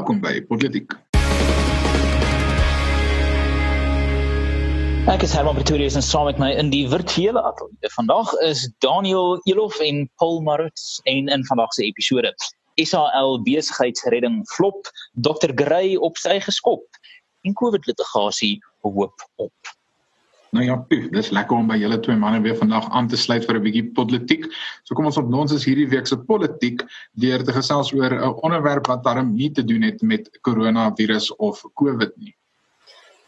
Welkom by Politiek. Ek is Herman Pretorius en saam met my in die virtuele ateljee. Vandag is Daniel Elof en Paul Marits en in vandag se episode. SAL besigheidsredding flop, Dr. Grey op sy geskop en COVID litigasie hoop op. Nou ja, dis lekker om by julle twee manne weer vandag aan te sluit vir 'n bietjie politiek. So kom ons op ons is hierdie week se politiek deur te gesels oor 'n onderwerp wat darm nie te doen het met koronavirus of COVID nie.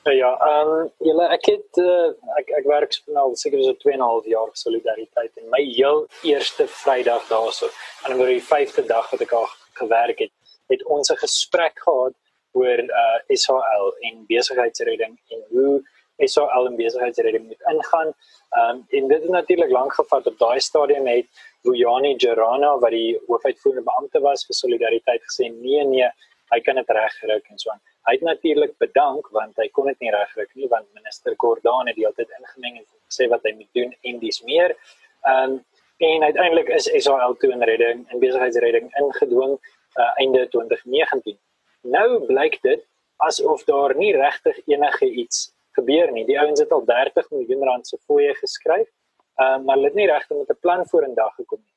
Nou ja, ehm um, julle ek het uh, ek ek werk nou seker so 2 en 'n half jaar vir solidariteit en my heel eerste Vrydag daarso, en oor die 5de dag wat ek al gewerk het, het ons 'n gesprek gehad oor uh SHL en besigheidsredding en hoe SAL en besigheidsredding moet ingaan. Ehm um, en dit het natuurlik lank gevat op daai stadium het Bujani Gerana wat die hoofuitvoerende beampte was vir solidariteit gesê nee nee, hy kan dit regkry en so aan. Hy het natuurlik bedank want hy kon dit nie regkry nie want minister Gordhan het die hele tyd ingemeng en gesê wat hy moet doen en dis meer. Ehm um, en uiteindelik is SAL toe in redding en besigheidsredding ingedwing uh, einde 2019. Nou blyk dit asof daar nie regtig enige iets gebeur nie. Die ouens het al 30 miljoen rand se fooie geskryf, uh, maar hulle het nie regtig met 'n plan vorendag gekom nie.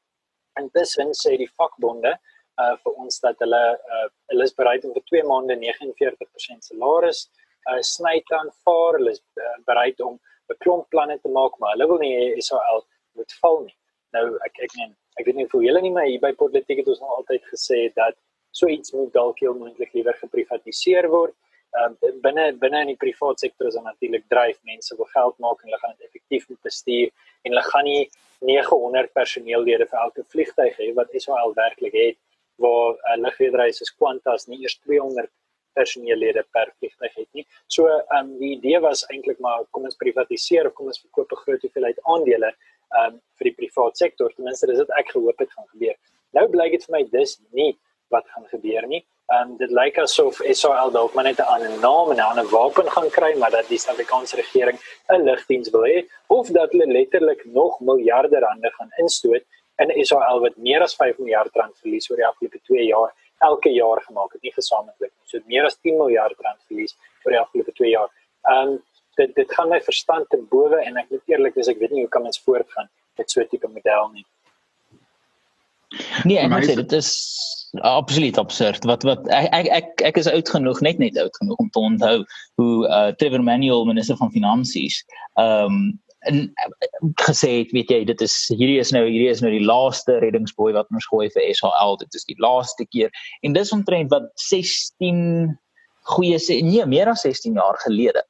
Intussen sê die vakbonde uh vir ons dat hulle uh hulle is bereid om vir 2 maande 49% salaris uh sny te aanvaar. Hulle is uh, bereid om 'n klomp planne te maak, maar hulle wil nie SAL moet val nie. Nou ek ek meen, ek weet nie hoe julle nie maar hier by politiek het ons nog altyd gesê dat so iets moet dalk heel moontlik liewer geprivatiseer word um, binne binne in die private sektor is natuurlik dryf mense wil geld maak en hulle gaan dit effektief moet bestuur en hulle gaan nie 900 personeellede vir elke vliegtyg hê wat SAL werklik het waar 'n uh, lugredery soos Qantas nie eers 200 personeellede per vliegtyg het nie. So um, die idee was eintlik maar kom ons privatiseer of kom ons verkoop 'n groot hoeveelheid aandele um, vir die private sektor. Ten minste dis dit ek gehoop het gaan gebeur. Nou blyk dit vir my dis nie wat gaan gebeur nie. Ehm um, dit lyk asof SAL dalk maar net 'n ander naam en 'n ander wapen gaan kry, maar dat die Suid-Afrikaanse regering 'n lugdiens wil hê of dat hulle letterlik nog miljarde rande gaan instoot in SAL wat meer as 5 miljard rand verlies oor die afgelope 2 jaar elke jaar gemaak het, nie gesamentlik nie. So meer as 10 miljard rand verlies oor die afgelope 2 jaar. Ehm um, dit dit gaan my verstand te bowe en ek moet eerlik wees, ek weet nie hoe kan mens voortgaan met so 'n tipe model nie. Nee, ek moet sê dit is absoluut absurd. Wat wat ek ek ek is oud genoeg, net net oud genoeg om te onthou hoe uh Trevor Manuel minister van finansies um en gesê het, weet jy, dit is hierdie is nou hierdie is nou die laaste reddingsboei wat ons gooi vir SAL. Dit is die laaste keer. En dis omtrent wat 16 goeie se nee, meer as 16 jaar gelede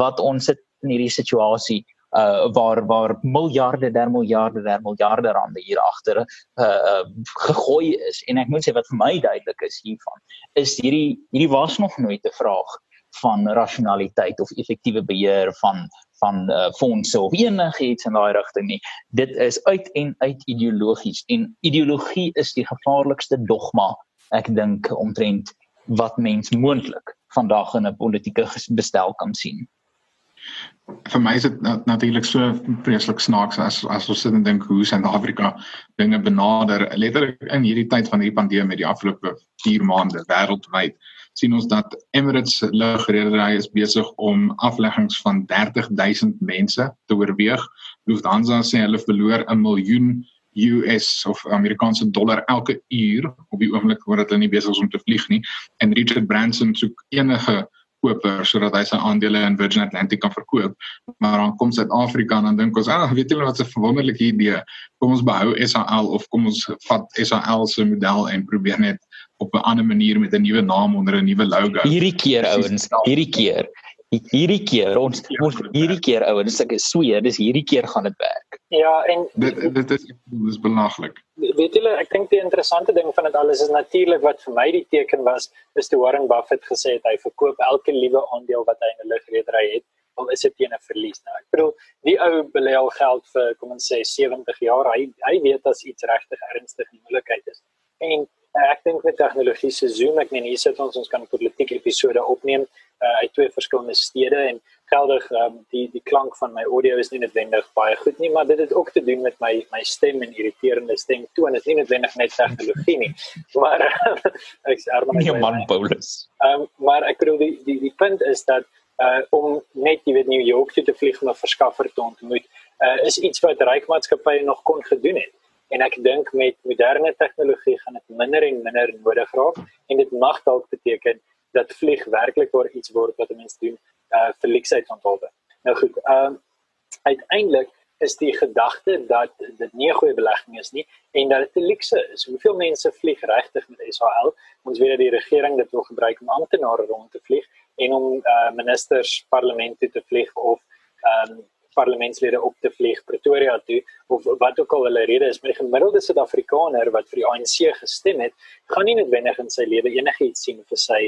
wat ons sit in hierdie situasie uh waar waar miljarde der miljarde der miljarde rande hier agter uh, uh gegooi is. En ek moet sê wat vir my duidelik is hiervan is hierdie hierdie was nog nooit 'n vraag van rasionaliteit of effektiewe beheer van van uh, fondse of enigiets in daai rigting nie. Dit is uit en uit ideologies en ideologie is die gevaarlikste dogma ek dink omtrent wat mens moontlik vandag in 'n politieke bestel kan sien vir my is dit natuurlik so vreeslik snaaks as as ons sit en dink hoe Suid-Afrika dinge benader letterlik in hierdie tyd van hierdie pandemie met die afgelope 4 maande wêreldwyd sien ons dat Emirates lugredery is besig om afleggings van 30000 mense te oorweeg. Lufthansa sê hulle verloor 'n miljoen US of Amerikaanse dollar elke uur op die oomblik voordat hulle nie besig is om te vlieg nie. En Richard Branson soek enige koper sodat hy sy aandele in Virgin Atlantic kan verkoop. Maar dan kom Suid-Afrika en dan dink ons, "Ag, weet julle wat 'n wonderlike idee. Kom ons behou SAL of kom ons vat SAL se model en probeer net op 'n ander manier met 'n nuwe naam onder 'n nuwe logo." Hierdie keer ouens, hierdie keer. Hierdie keer ons ons hierdie keer ouens, ek sweer, dis hierdie keer gaan dit werk. Ja, en dit dit is dis belaglik. Weet julle ek dink die interessante ding van dit alles is natuurlik wat vir my die teken was is toe Warren Buffett gesê het hy verkoop elke liewe aandeel wat hy in 'n lugredery het al is dit teen 'n verlies. Nou ek bedoel die ou belê al geld vir kom ons sê 70 jaar. Hy hy weet as iets regtig ernstig die moeilikheid is. En ek dink met tegnologie se Zoom, ek meen hier sit ons ons kan 'n politieke episode opneem uh, uit twee verskillende stede en geldig um, die die klank van my audio is nie noodwendig baie goed nie, maar dit het ook te doen met my my stem en irriterende stemtoon. Dit is nie noodwendig net tegnologie nie. Maar ek sê Herman, nee man Paulus. Ehm um, maar ek bedoel die die die punt is dat uh om net jy weet New York toe te vlieg om 'n verskaffer te ontmoet, uh is iets wat ryk maatskappye nog kon gedoen het en ek dink met moderne tegnologie gaan dit minder en minder nodig raak en dit mag dalk beteken dat vlieg werklik waar iets word wat mense doen uh vir leksheidsontholde. Nou goed, ehm uh, uiteindelik is die gedagte dat dit nie 'n goeie belegging is nie en dat dit 'n lekse is. Hoeveel mense vlieg regtig met SAL? Ons weet dat die regering dit wil gebruik om amptenare rond te vlieg en om uh ministers parlement te vlieg of ehm um, parlementslede op te vlieg Pretoria toe of wat ook al hulle rede is, maar die gemiddelde Suid-Afrikaner wat vir die ANC gestem het, gaan nie noodwendig in sy lewe enigiets sien vir sy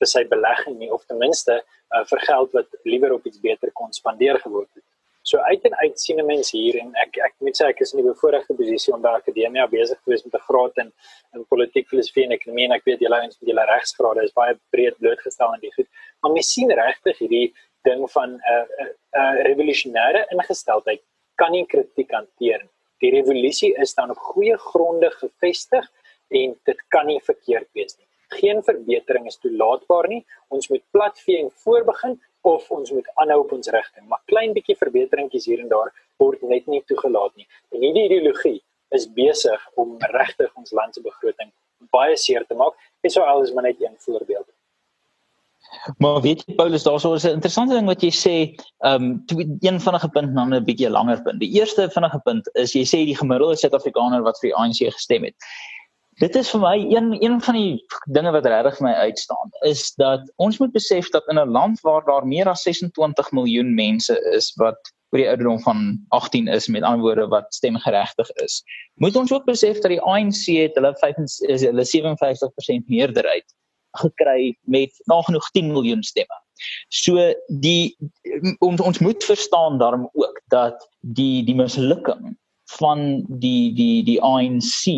vir sy belegging nie of ten minste uh, vir geld wat liewer op iets beter kon spandeer geword het. So uit en uit sien mense hier en ek ek moet sê ek is in die bevoordeelde posisie om by akademia besig te wees met 'n graad in in politiek filosofie en ekonomie en ek weet julle ons met julle regsgrade is baie breed blootgestel aan die goed. Maar mens sien regtig hierdie ding van 'n uh, 'n uh, uh, revolusionêre ingesteldheid kan nie kritiek hanteer nie. Die revolusie is dan op goeie gronde gevestig en dit kan nie verkeerd wees nie. Geen verbetering is toelaatbaar nie. Ons moet platvee voorbegin of ons moet aanhou op ons rigting. Maar klein bietjie verbeteringkies hier en daar word net nie toegelaat nie. En hierdie ideologie is besig om regtig ons land se begroting baie seer te maak. Israel is maar net een voorbeeld. Maar weet jy Paulus, daarso is 'n interessante ding wat jy sê, ehm um, een vinnige punt na 'n bietjie langer punt. Die eerste vinnige punt is jy sê die gemiddelde Suid-Afrikaner wat vir die ANC gestem het. Dit is vir my een een van die dinge wat regtig vir my uitstaan is dat ons moet besef dat in 'n land waar daar meer as 26 miljoen mense is wat oor die ouderdom van 18 is met ander woorde wat stemgeregtig is, moet ons ook besef dat die ANC het hulle 5 hulle 57% meerderheid gekry met nagenoeg 10 miljoen stemme. So die ons ons moet verstaan daarom ook dat die die mislukking van die die die ANC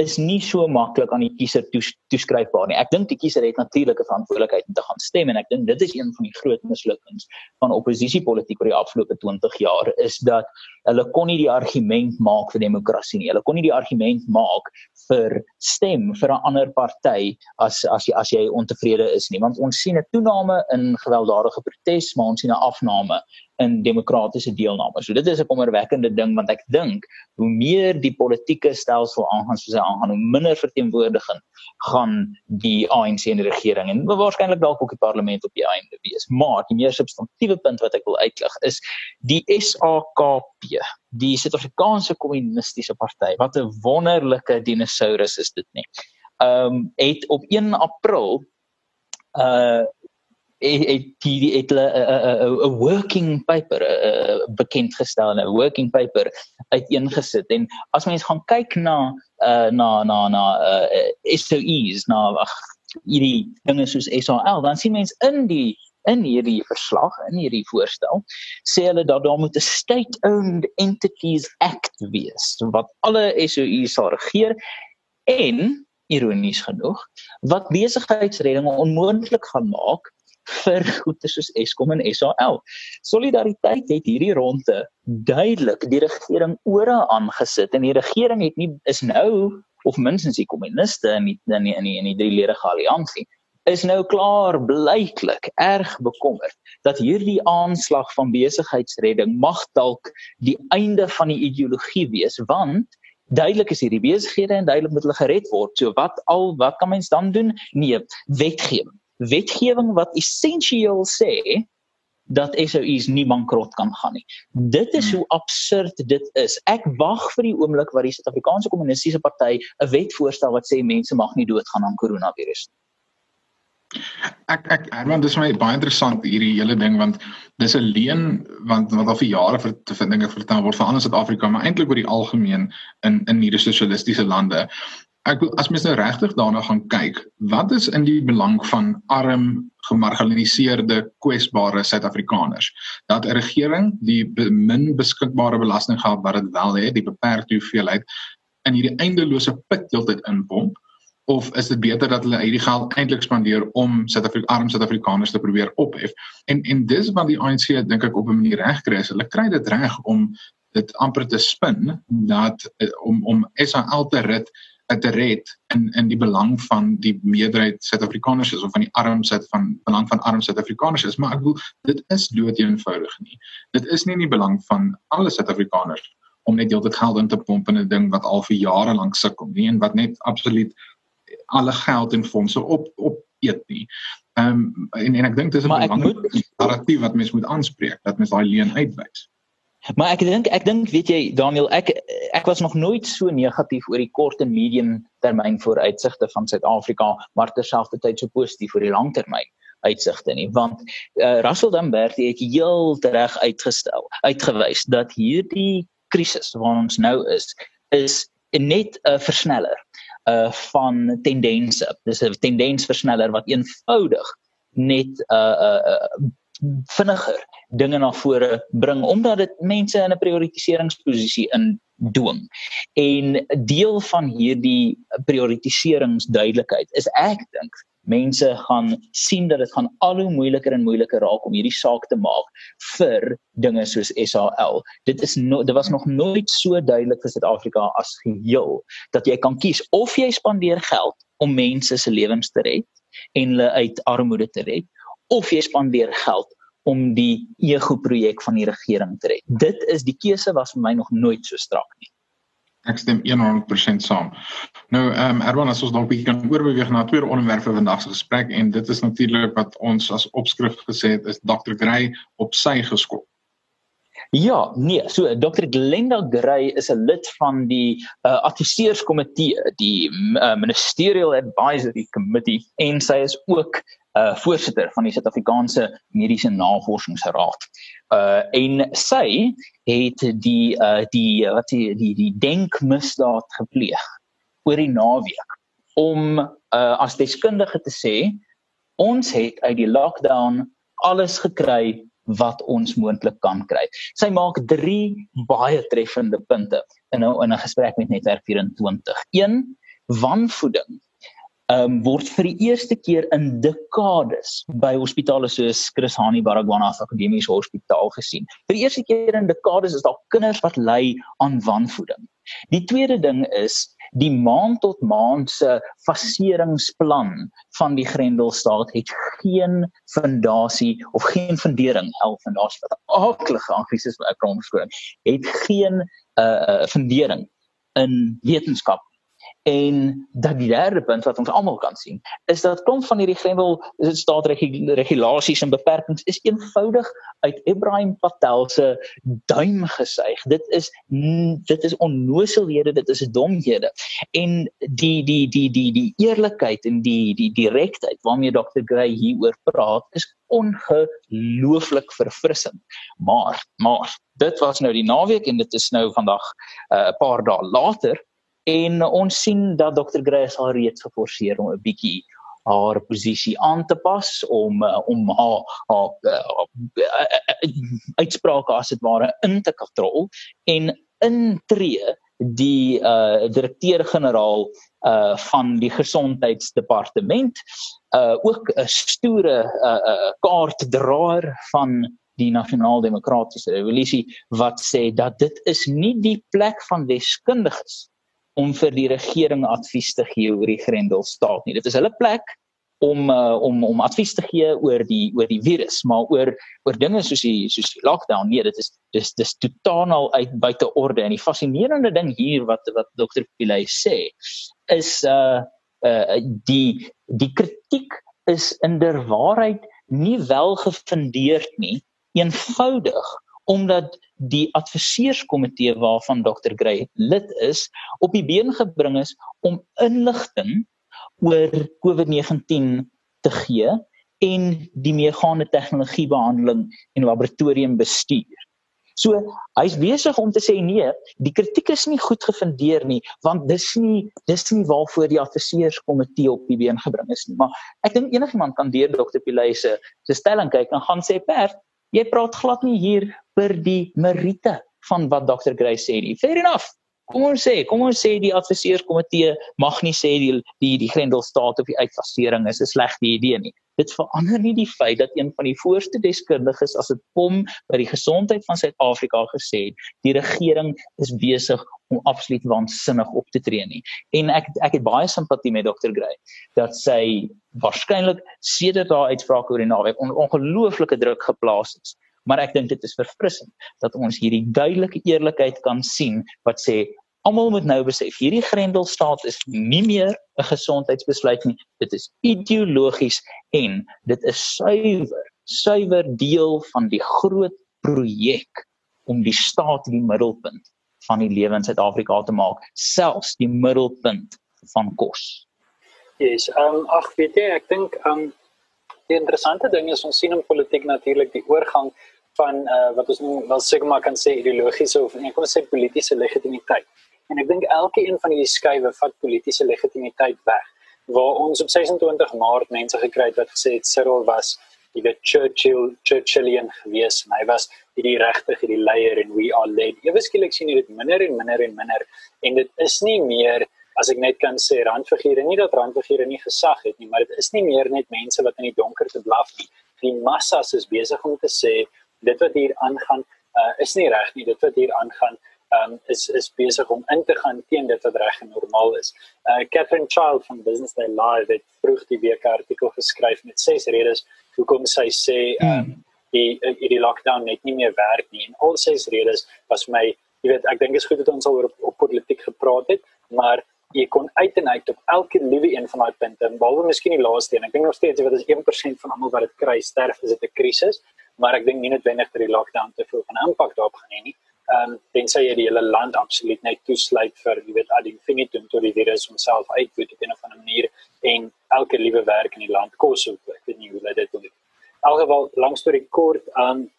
is nie so maklik aan die kiezer toes, toeskryfbaar nie. Ek dink die kiezer het natuurlik 'n verantwoordelikheid om te gaan stem en ek dink dit is een van die groot mislukkings van oppositiepolitiek oor die afgelope 20 jaar is dat hulle kon nie die argument maak vir demokrasie nie. Hulle kon nie die argument maak vir stem vir 'n ander party as as jy as jy ontevrede is nie. Want ons sien 'n toename in gewelddadige protes, maar ons sien 'n afname in demokratiese deelname. So dit is 'n kommerwekkende ding want ek dink hoe meer die politieke stelsel aangaan soos hy aangaan, hoe minder verteenwoordiging gaan die ANC in die regering en waarskynlik dalk ook die parlement op die einde wees. Maar die meer substantiëre punt wat ek wil uitlig is die SAKP, die Suid-Afrikaanse Kommunistiese Party. Wat 'n wonderlike dinosaurus is dit nie. Ehm um, het op 1 April uh het die het hulle 'n working paper uh, bekend gestel 'n working paper uiteengesit. En as mens gaan kyk na uh, na na na uh, SOEs na ag hierdie dinge soos SAL dan sien mens in die in hierdie verslag in hierdie voorstel sê hulle dat daar moet 'n state owned entities act wees wat alle SOEs sal regeer en ironies genoeg wat besigheidsredding onmoontlik gaan maak vir goede soos Eskom en SAL. Solidariteit het hierdie ronde duidelik die regering ore aangesit en die regering het nie is nou of minstens die kommuniste in die in die in die, in die drieledige alliansie is nou klaar blyklik erg bekommerd dat hierdie aanslag van besigheidsredding mag dalk die einde van die ideologie wees want duidelik is hierdie besighede en duidelik moet hulle gered word. So wat al wat kan mens dan doen? Nee wetgewing wetgewing wat essensieel sê dat SOUs nie bankrot kan gaan nie. Dit is hmm. hoe absurd dit is. Ek wag vir die oomblik waar die Suid-Afrikaanse Kommunistiese Party 'n wet voorstel wat sê mense mag nie doodgaan aan koronavirus nie. Ek ek Herman dis my baie interessant hierdie hele ding want dis 'n leen want wat al vir jare vir te vind dinge vertel word veral in Suid-Afrika maar eintlik oor die algemeen in in hierdie sosialistiese lande ek as mens nou regtig daarna gaan kyk, wat is in die belang van arm, gemarginaliseerde, kwesbare Suid-Afrikaners? Dat 'n regering die min beskikbare belastinggeld wat dit wel het, die beperkte hoeveelheid in hierdie eindelose put heeltyd inpomp of is dit beter dat hulle hierdie geld eintlik spandeer om Suid-Afrika arm Suid-Afrikaners te probeer ophef? En en dis wat die ANC dink ek op 'n manier reg kry. Hulle kry dit reg om dit amper te spin dat eh, om om SAL te red te red in in die belang van die meerderheid Suid-Afrikaners is of van die arm Suid van belang van arm Suid-Afrikaners is, maar ek bedoel dit is dood eenvoudig nie. Dit is nie in die belang van alle Suid-Afrikaners om net heeltyd geld in te pomp in 'n ding wat al vir jare lank sukkel nie en wat net absoluut alle geld en fondse op op eet nie. Ehm um, en en ek dink dis 'n belangrike narratief wat mens moet aanspreek dat mens daai leen uitwys. Maar ek dink ek dink weet jy Daniel ek ek was nog nooit so negatief oor die kort en medium termyn vooruitsigte van Suid-Afrika maar terselfdertyd so positief oor die langtermyn uitsigte nie want uh, Russell Dambert het heel reg uitgestel uitgewys dat hierdie krisis waarin ons nou is is net 'n uh, versneller uh van tendense. Dis 'n tendensversneller wat eenvoudig net uh uh, uh vinniger dinge na vore bring omdat dit mense in 'n prioritiseringsposisie in dwing. En deel van hierdie prioritiseringsduidelikheid is ek dink mense gaan sien dat dit gaan al hoe moeiliker en moeiliker raak om hierdie saak te maak vir dinge soos SAL. Dit is no, dit was nog nooit so duidelik vir Suid-Afrika as geheel dat jy kan kies of jy spandeer geld om mense se lewens te red en hulle uit armoede te red of jy spandeer geld om die ego projek van die regering te red. Dit is die keuse was vir my nog nooit so strak nie. Ek stem 100% saam. Nou ehm um, Erwan as ons dalk bietjie kan oorbeweeg na twee onderwerpe vir vandag se gesprek en dit is natuurlik wat ons as opskrif gesê het is Dr. Gray op sy geskop. Ja, nee, so Dr. Glenda Gray is 'n lid van die uh, adviseurskomitee, die uh, Ministerial Advisory Committee en sy is ook uh voorsitter van die Suid-Afrikaanse Mediese Navorsingsraad. Uh en sy het die uh die wat die die, die denkmisdaad gepleeg oor die naweek om uh as deskundige te sê ons het uit die lockdown alles gekry wat ons moontlik kan kry. Sy maak 3 baie treffende punte in 'n in 'n gesprek met Netwerk 24. 1 wanvoeding um, word vir die eerste keer in dekades by hospitale soos Chris Hani Baragwanath Akademiese Hospitaal gesien. Vir die eerste keer in dekades is daar kinders wat ly aan wanvoeding. Die tweede ding is die maand tot maand se faseringsplan van die Grendelstaat het geen fondasie of geen fundering hel fondasie wat aklige Anglis is ek kan omskryf het geen uh fundering in wetenskap En dat die derde punt wat ons almal kan sien, is dat klomp van hierdie grendel staatsregulasies en beperkings is eenvoudig uit Ibrahim Patel se duim gesuig. Dit is dit is onnoselhede, dit is domhede. En die die die die die eerlikheid en die die direktheid waarmee Dr. Gray hieroor praat, is ongelooflik verfrissend. Maar maar dit was nou die naweek en dit is nou vandag uh, 'n uh, paar dae later En ons sien dat Dr. Grace al reeds geforseer om 'n bietjie haar posisie aan te pas om uh, om haar, haar uh, uitsprake as dit ware in te katrol en intree die uh direkteur-generaal uh van die gesondheidsdepartement uh ook 'n stoere uh kaartdraer van die nasionaal demokratiese revolusie wat sê dat dit is nie die plek van deskundiges om vir die regering advies te gee oor die Grendelstaat nie. Dit is hulle plek om uh, om om advies te gee oor die oor die virus, maar oor oor dinge soos die soos die lockdown nee, dit is dis dis totaal uit buite orde en die fascinerende ding hier wat wat dokter Pilay sê is uh uh die die kritiek is inderwaarheid nie wel gefundeerd nie eenvoudig omdat die adviseurskomitee waarvan Dr. Gray lid is, op die been gebring is om inligting oor COVID-19 te gee en die meegaande tegnologiebehandeling en laboratoriumbestuur. So, hy's besig om te sê nee, die kritiek is nie goed gefundeer nie, want dis nie dis nie waarvoor die adviseurskomitee op die been gebring is nie. Maar ek dink enigiemand kan deur Dr. Pilay se stelling kyk en gaan sê, "Perd, jy praat glad nie hier per die meriete van wat Dr. Gray sê nie. Fair enough. Kom ons sê, kom ons sê die adviseerskomitee mag nie sê die die die Grendelstaat of die uitfasering is 'n slegte idee nie. Dit verander nie die feit dat een van die voorste deskundiges as dit kom by die gesondheid van Suid-Afrika gesê het, die regering is besig om absoluut waansinnig op te tree nie. En ek ek het baie simpatie met Dr. Gray dat sy waarskynlik sedert haar uitspraak oor die naweek on, ongelooflike druk geplaas is maar ek dink dit is verfrissend dat ons hierdie duidelike eerlikheid kan sien wat sê almal moet nou besef hierdie grendelstaat is nie meer 'n gesondheidsbesluit nie dit is ideologies en dit is suiwer suiwer deel van die groot projek om die staat die middelpunt van die lewe in Suid-Afrika te maak selfs die middelpunt van kos. Yes, ehm um, ag weet jy ek dink ehm um, die interessante ding is ons sien in politiek natuurlik die oorgang van uh, wat ons noem wel seker maar kan sê ideologiese of nee, kom ons sê politieke legitimiteit. En ek dink elke een van hierdie skuwe vat politieke legitimiteit weg. Waar ons op 26 Maart mense gekry het wat gesê het Cyril was die Churchill Churchillian gewees en hy was die regtig die leier en we are led. Ewe skielik sien jy dit minder en minder en minder en dit is nie meer as ek net kan sê randfigure nie dat randfigure nie gesag het nie, maar dit is nie meer net mense wat in die donker te blaf nie. Die massas is besig om te sê dit wat hier aangaan uh, is nie reg nie. Dit wat hier aangaan um, is is besig om in te gaan teen dit wat reg en normaal is. Uh Catherine Child van Business Day Live het vroeg die week 'n artikel geskryf met ses redes hoekom sy sê um die die lockdown net nie meer werk nie. En al ses redes was my, jy weet, ek dink is goed dat ons al oor op, op politiek gepraat het, maar jy kon uit en uit op elke liewe een van daai punte, behalwe miskien die laaste een. Ek dink nog steeds jy weet as 1% van almal wat dit kry sterf, is dit 'n krisis, maar ek dink nie noodwendig dat die lockdown te veel van 'n impak daarop gaan hê nie ehm um, tensy jy die hele land absoluut net toesluit vir jy weet ad infinitum tot die virus homself uitvoer op 'n of ander manier en elke liewe werk in die land kos ook ek weet nie hoe hulle dit doen. Algeval lank storie kort ehm um,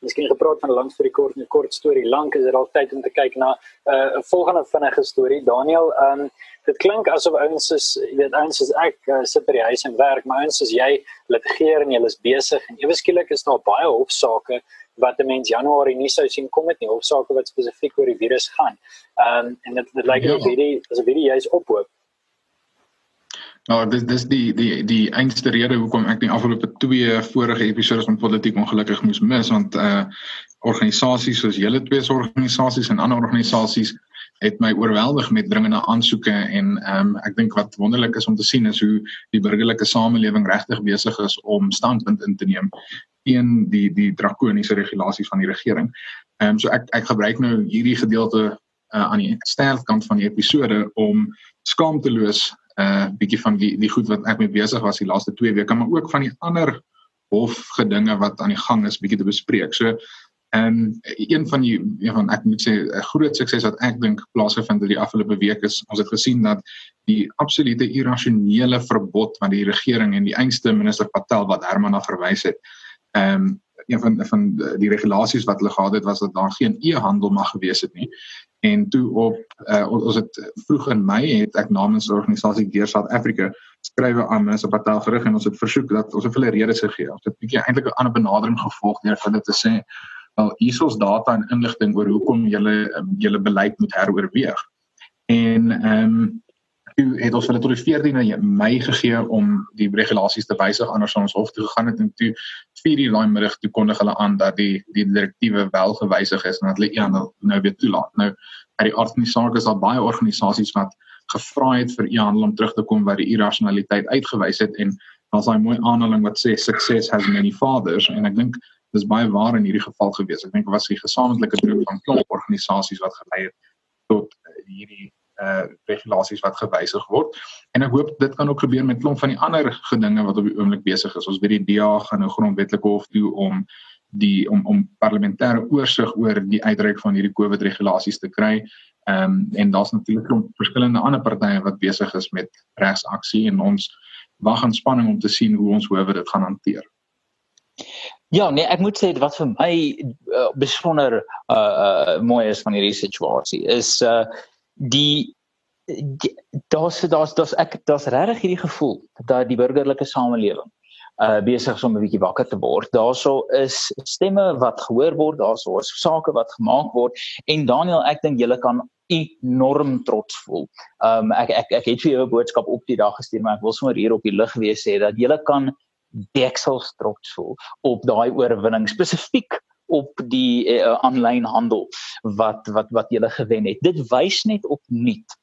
miskien gepraat van 'n lang storie kort en kort storie lank is dit al tyd om te kyk na eh, 'n uh, volgende vinnige storie Daniel ehm um, dit klink asof ouens is jy weet ouens is ek uh, sit by die huis en werk maar ouens is jy litigeer en jy is besig en ewe skielik is daar baie hofsaake wat 'n mens Januarie nie sou sien kom dit nie of sake wat spesifiek oor die virus gaan. Ehm um, en dit dit lyk ja. of hierdie as 'n hierdie juis ophoop. Nou dis dis die die die einste rede hoekom ek die afgelope twee vorige episode van politiek ongelukkig moes mis want uh organisasies soos julle twee organisasies en ander organisasies het my oorweldig met dringende aansoeke en ehm um, ek dink wat wonderlik is om te sien is hoe die burgerlike samelewing regtig besig is om standpunt in te neem teen die die drakoniese regulasies van die regering. Ehm um, so ek ek gebruik nou hierdie gedeelte uh, aan die sterkant van die episode om skaamteloos uh, bietjie van die die goed wat ek mee besig was die laaste 2 weke, maar ook van die ander hofgedinge wat aan die gang is bietjie te bespreek. So en een van die een van ek moet sê 'n groot sukses wat ek dink plaasgevind het die afgelope week is ons het gesien dat die absolute irrasionele verbod van die regering en die einste minister Patel wat Herman na verwys het ehm um, een van van die regulasies wat hulle gehad het was dat daar geen e-handel mag gewees het nie. En toe op uh, ons het vroeg in Mei het ek namens organisasie Gear South Africa skrywe aan minister Patel gerig en ons het versoek dat ons hulle redes gegee. Ons het 'n bietjie eintlik 'n ander benadering gevolg deur hulle te sê wel hierso's data en inligting oor hoekom julle um, julle beleid moet heroorweeg. En ehm um, het ons hulle tot die 14de Mei gegee om die regulasies te wysig anders ons hof toe gegaan het en toe 4 uur daai middag toe kondig hulle aan dat die die direktiewe wel gewysig is en dat hulle een nou weer toelaat. Nou uit die aard van die saak is daar baie organisasies wat gevra het vir e-handel om terug te kom waar die irrasionaliteit uitgewys het en daar's daai mooi aanhaling wat sê success has many fathers en ek dink dis baie waar in hierdie geval gewees. Ek dink was die gesamentlike druk van klomp organisasies wat gelei het tot hierdie uh regulasies wat gewysig word. En ek hoop dit kan ook gebeur met klomp van die ander gedinge wat op die oomblik besig is. Ons weet die DA gaan nou grondwetlike hof toe om die om om parlementêre oorsig oor die uitreik van hierdie COVID regulasies te kry. Ehm um, en daar's natuurlik klomp verskillende ander partye wat besig is met regsaksie en ons wag in spanning om te sien hoe ons hoewe dit gaan hanteer. Ja, nee, ek moet sê wat vir my uh, besonder uh uh mooi is van hierdie situasie is uh die daar's daar's daar's ek daar's regtig hierdie gevoel dat die burgerlike samelewing uh besig is om 'n bietjie wakker te word. Daarso is stemme wat gehoor word, daarso is sake wat gemaak word en Daniel, ek dink julle kan enorm trots voel. Um ek ek ek het vir jou 'n boodskap op die dag gestuur, maar ek wil sommer hier op die lig wees sê dat jy kan deksels trots voel op daai oorwinning spesifiek op die aanlyn uh, handel wat wat wat jy gewen het. Dit wys net op nuut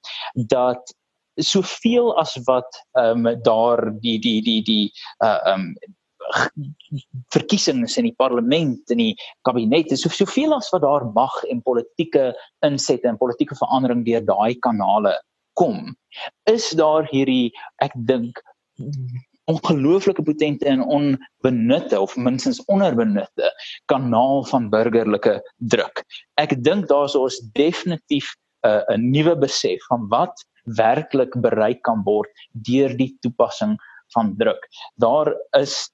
dat soveel as wat ehm um, daar die die die die uh ehm um, verkiesings in die parlement en die kabinet is so soveel as wat daar mag en politieke insette en politieke verandering deur daai kanale kom is daar hierdie ek dink ongelooflike potente en onbenutte of minstens onderbenutte kanaal van burgerlike druk ek dink daar's ons definitief 'n uh, nuwe besef van wat werklik bereik kan word deur die toepassing van druk. Daar is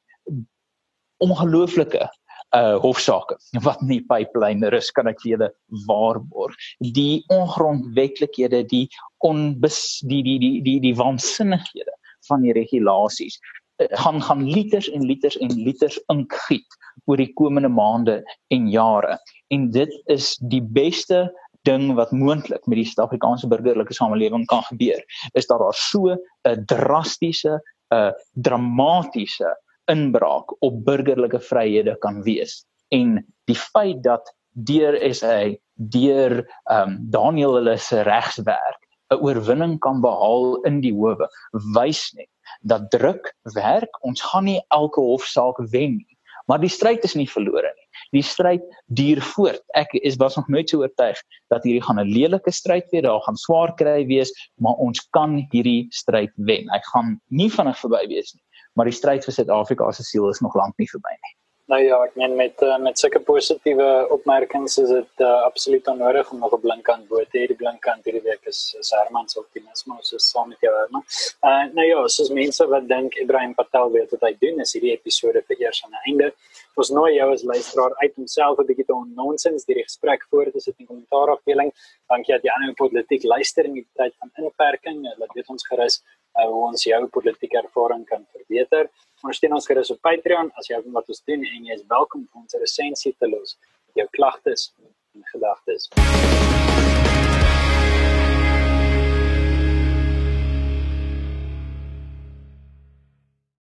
ongelooflike uh hofsaake wat nie pipeline rus kan ek vir julle waarborg. Die ongrondwetlikhede, die onbes die die die die die waansinnighede van die regulasies uh, gaan gaan liters en liters en liters ink giet oor die komende maande en jare. En dit is die beste ding wat moontlik met die Suid-Afrikaanse burgerlike samelewing kan gebeur is dat daar so 'n drastiese 'n dramatiese inbraak op burgerlike vryhede kan wees en die feit dat deur SA deur um, Daniel hulle se regswerk 'n oorwinning kan behaal in die howe wys net dat druk werk ons gaan nie elke hofsaak wen nie maar die stryd is nie verlore nie die stryd duur voort. Ek is was nog nooit so oortuig dat hierdie gaan 'n lelike stryd wees, daar gaan swaar kry wees, maar ons kan hierdie stryd wen. Hy gaan nie vinnig verby wees nie, maar die stryd vir Suid-Afrika se siel is nog lank nie verby nie. Nou ja, ek meen met uh, met sulke positiewe opmerkings is dit uh, absoluut onnodig om nog 'n blinkkant bo te hê. Die blinkkant hierdie week is, is Herman se optimisme, so saam met jou Herman. Uh nou ja, soos mense wat dink Ibrahim Patel weet wat hy doen, is hierdie episode vir eers aan 'n einde. Ons nooi jou as luisteraar uit om self 'n bietjie te onnonsens die gesprek voor te sit in die kommentaarafdeling. Dankie dat jy aan 'n politiek luister in die tyd van inperking. Laat weet ons gerus uh, hoe ons jou politieke ervaring kan verbeter. Ondersteun ons gerus op Patreon as jy wat ons doen en jy is welkom om ons resensie te los met jou klagtes en gedagtes.